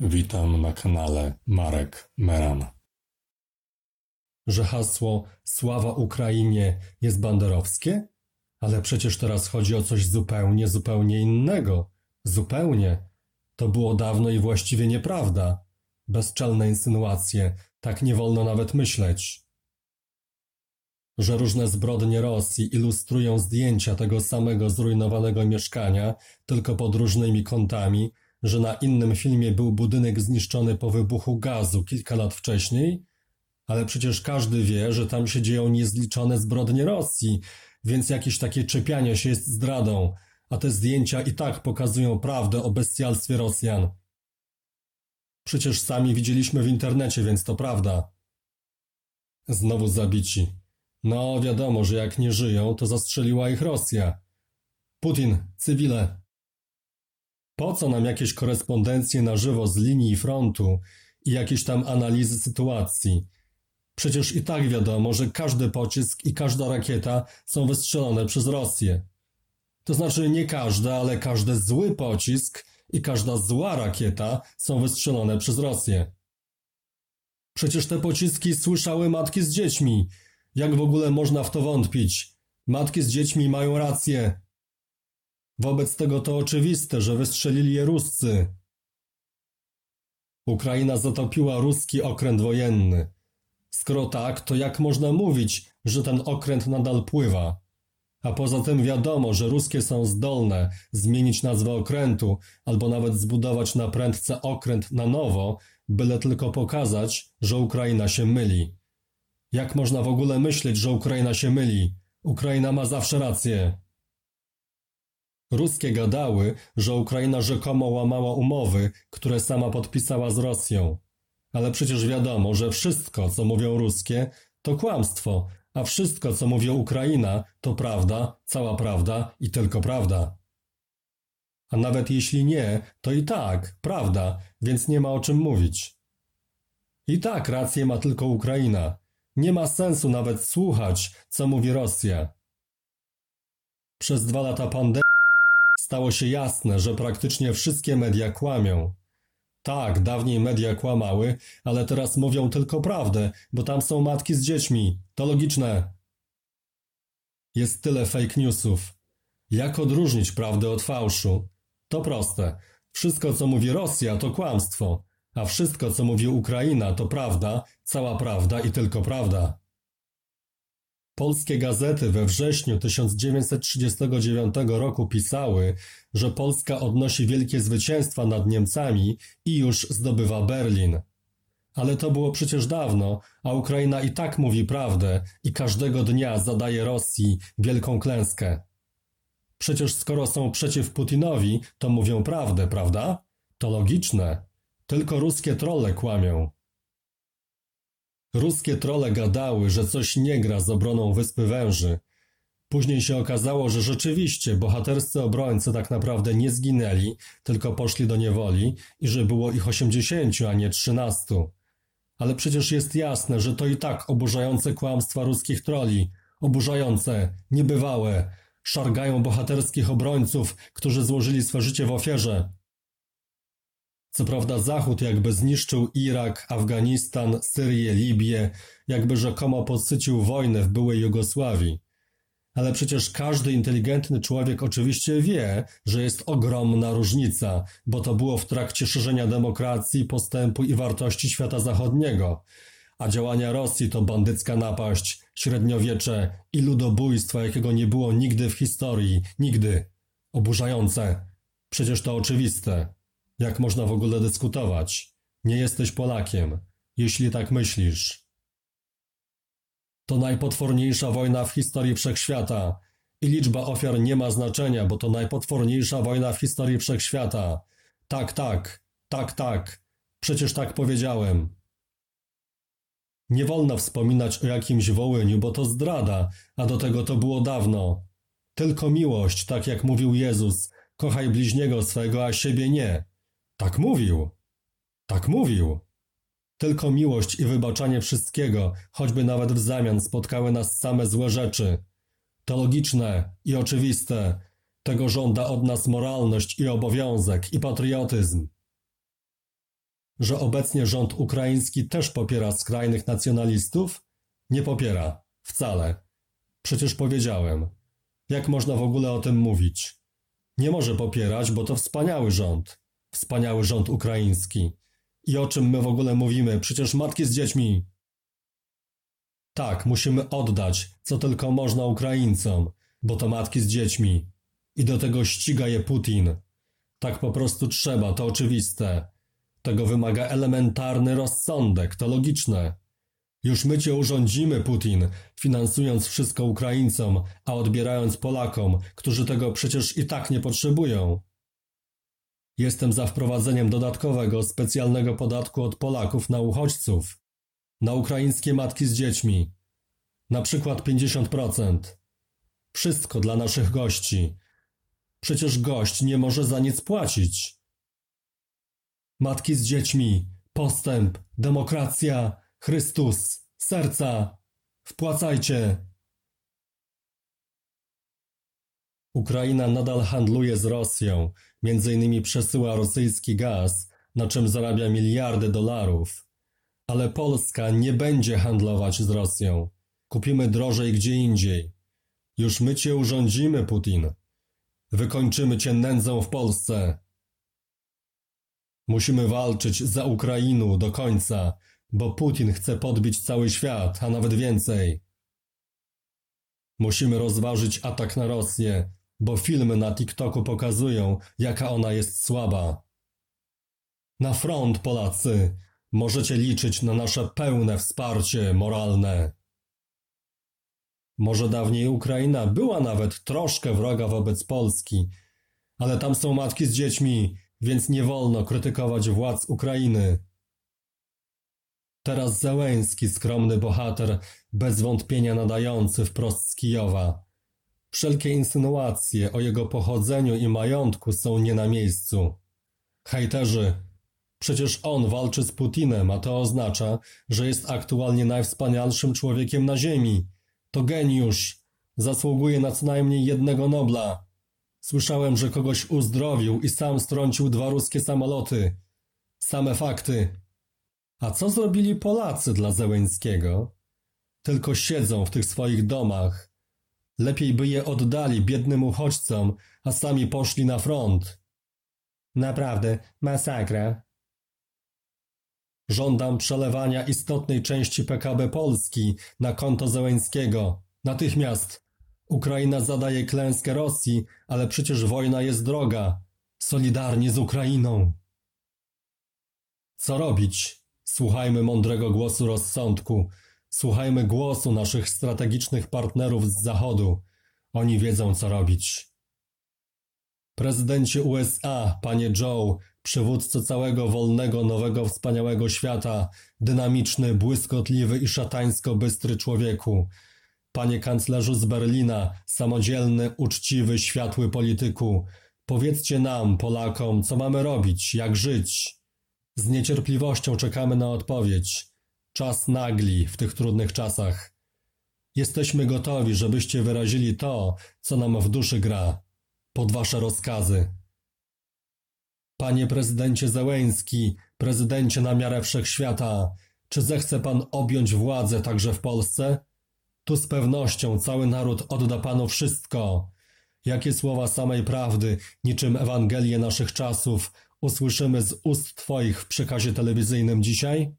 Witam na kanale Marek Meran. Że hasło Sława Ukrainie jest banderowskie? Ale przecież teraz chodzi o coś zupełnie, zupełnie innego. Zupełnie. To było dawno i właściwie nieprawda. Bezczelne insynuacje, tak nie wolno nawet myśleć. Że różne zbrodnie Rosji ilustrują zdjęcia tego samego zrujnowanego mieszkania, tylko pod różnymi kątami – że na innym filmie był budynek zniszczony po wybuchu gazu kilka lat wcześniej, ale przecież każdy wie, że tam się dzieją niezliczone zbrodnie Rosji, więc jakieś takie czepianie się jest zdradą, a te zdjęcia i tak pokazują prawdę o bestialstwie Rosjan. Przecież sami widzieliśmy w internecie, więc to prawda. Znowu zabici. No, wiadomo, że jak nie żyją, to zastrzeliła ich Rosja. Putin, cywile, po co nam jakieś korespondencje na żywo z linii frontu i jakieś tam analizy sytuacji? Przecież i tak wiadomo, że każdy pocisk i każda rakieta są wystrzelone przez Rosję. To znaczy nie każdy, ale każdy zły pocisk i każda zła rakieta są wystrzelone przez Rosję. Przecież te pociski słyszały matki z dziećmi. Jak w ogóle można w to wątpić? Matki z dziećmi mają rację. Wobec tego to oczywiste, że wystrzelili je Ruscy. Ukraina zatopiła ruski okręt wojenny. Skoro tak, to jak można mówić, że ten okręt nadal pływa? A poza tym wiadomo, że ruskie są zdolne zmienić nazwę okrętu albo nawet zbudować na prędce okręt na nowo, byle tylko pokazać, że Ukraina się myli. Jak można w ogóle myśleć, że Ukraina się myli? Ukraina ma zawsze rację. Ruskie gadały, że Ukraina rzekomo łamała umowy, które sama podpisała z Rosją. Ale przecież wiadomo, że wszystko, co mówią ruskie, to kłamstwo, a wszystko, co mówi Ukraina, to prawda, cała prawda i tylko prawda. A nawet jeśli nie, to i tak, prawda, więc nie ma o czym mówić. I tak rację ma tylko Ukraina. Nie ma sensu nawet słuchać, co mówi Rosja. Przez dwa lata pandemii Stało się jasne, że praktycznie wszystkie media kłamią. Tak, dawniej media kłamały, ale teraz mówią tylko prawdę, bo tam są matki z dziećmi. To logiczne. Jest tyle fake newsów. Jak odróżnić prawdę od fałszu? To proste. Wszystko, co mówi Rosja, to kłamstwo, a wszystko, co mówi Ukraina, to prawda, cała prawda i tylko prawda. Polskie gazety we wrześniu 1939 roku pisały, że Polska odnosi wielkie zwycięstwa nad Niemcami i już zdobywa Berlin. Ale to było przecież dawno, a Ukraina i tak mówi prawdę i każdego dnia zadaje Rosji wielką klęskę. Przecież skoro są przeciw Putinowi, to mówią prawdę, prawda? To logiczne. Tylko ruskie trolle kłamią. Ruskie trole gadały, że coś nie gra z obroną Wyspy Węży. Później się okazało, że rzeczywiście bohaterscy obrońcy tak naprawdę nie zginęli, tylko poszli do niewoli i że było ich osiemdziesięciu, a nie trzynastu. Ale przecież jest jasne, że to i tak oburzające kłamstwa ruskich troli, oburzające, niebywałe, szargają bohaterskich obrońców, którzy złożyli swe życie w ofierze, co prawda Zachód jakby zniszczył Irak, Afganistan, Syrię, Libię, jakby rzekomo podsycił wojnę w byłej Jugosławii. Ale przecież każdy inteligentny człowiek oczywiście wie, że jest ogromna różnica, bo to było w trakcie szerzenia demokracji, postępu i wartości świata zachodniego. A działania Rosji to bandycka napaść, średniowiecze i ludobójstwo, jakiego nie było nigdy w historii, nigdy. Oburzające. Przecież to oczywiste. Jak można w ogóle dyskutować? Nie jesteś Polakiem, jeśli tak myślisz. To najpotworniejsza wojna w historii wszechświata i liczba ofiar nie ma znaczenia, bo to najpotworniejsza wojna w historii wszechświata. Tak, tak, tak, tak. Przecież tak powiedziałem. Nie wolno wspominać o jakimś wołyniu, bo to zdrada, a do tego to było dawno. Tylko miłość, tak jak mówił Jezus, kochaj bliźniego swego, a siebie nie. Tak mówił. Tak mówił. Tylko miłość i wybaczanie wszystkiego, choćby nawet w zamian spotkały nas same złe rzeczy. To logiczne i oczywiste. Tego żąda od nas moralność i obowiązek i patriotyzm. że obecnie rząd ukraiński też popiera skrajnych nacjonalistów? Nie popiera. Wcale. Przecież powiedziałem. Jak można w ogóle o tym mówić? Nie może popierać, bo to wspaniały rząd. Wspaniały rząd ukraiński. I o czym my w ogóle mówimy? Przecież matki z dziećmi. Tak, musimy oddać, co tylko można Ukraińcom, bo to matki z dziećmi. I do tego ściga je Putin. Tak po prostu trzeba, to oczywiste. Tego wymaga elementarny rozsądek, to logiczne. Już my cię urządzimy, Putin, finansując wszystko Ukraińcom, a odbierając Polakom, którzy tego przecież i tak nie potrzebują. Jestem za wprowadzeniem dodatkowego, specjalnego podatku od Polaków na uchodźców, na ukraińskie matki z dziećmi. Na przykład 50%. Wszystko dla naszych gości. Przecież gość nie może za nic płacić. Matki z dziećmi, postęp, demokracja, Chrystus, serca, wpłacajcie. Ukraina nadal handluje z Rosją, między innymi przesyła rosyjski gaz, na czym zarabia miliardy dolarów. Ale Polska nie będzie handlować z Rosją. Kupimy drożej gdzie indziej. Już my cię urządzimy, Putin. Wykończymy cię nędzą w Polsce. Musimy walczyć za Ukrainę do końca, bo Putin chce podbić cały świat, a nawet więcej. Musimy rozważyć atak na Rosję, bo filmy na TikToku pokazują, jaka ona jest słaba. Na front, Polacy! Możecie liczyć na nasze pełne wsparcie moralne. Może dawniej Ukraina była nawet troszkę wroga wobec Polski, ale tam są matki z dziećmi, więc nie wolno krytykować władz Ukrainy. Teraz Zełęński, skromny bohater, bez wątpienia nadający wprost z Kijowa. Wszelkie insynuacje o jego pochodzeniu i majątku są nie na miejscu. Hejterzy, przecież on walczy z Putinem, a to oznacza, że jest aktualnie najwspanialszym człowiekiem na ziemi. To geniusz. Zasługuje na co najmniej jednego Nobla. Słyszałem, że kogoś uzdrowił i sam strącił dwa ruskie samoloty. Same fakty. A co zrobili Polacy dla Zełęńskiego? Tylko siedzą w tych swoich domach. Lepiej by je oddali biednym uchodźcom, a sami poszli na front. Naprawdę, masakra. Żądam przelewania istotnej części PKB Polski na konto Zełęńskiego. Natychmiast. Ukraina zadaje klęskę Rosji, ale przecież wojna jest droga. Solidarnie z Ukrainą. Co robić? Słuchajmy mądrego głosu rozsądku. Słuchajmy głosu naszych strategicznych partnerów z Zachodu. Oni wiedzą, co robić. Prezydencie USA, panie Joe, przywódco całego wolnego, nowego, wspaniałego świata, dynamiczny, błyskotliwy i szatańsko bystry człowieku. Panie kanclerzu z Berlina, samodzielny, uczciwy, światły polityku, powiedzcie nam, Polakom, co mamy robić, jak żyć. Z niecierpliwością czekamy na odpowiedź. Czas nagli w tych trudnych czasach. Jesteśmy gotowi, żebyście wyrazili to, co nam w duszy gra, pod wasze rozkazy. Panie prezydencie Zełęński, prezydencie na miarę wszechświata, czy zechce pan objąć władzę także w Polsce? Tu z pewnością cały naród odda panu wszystko. Jakie słowa samej prawdy, niczym Ewangelię naszych czasów, usłyszymy z ust twoich w przekazie telewizyjnym dzisiaj?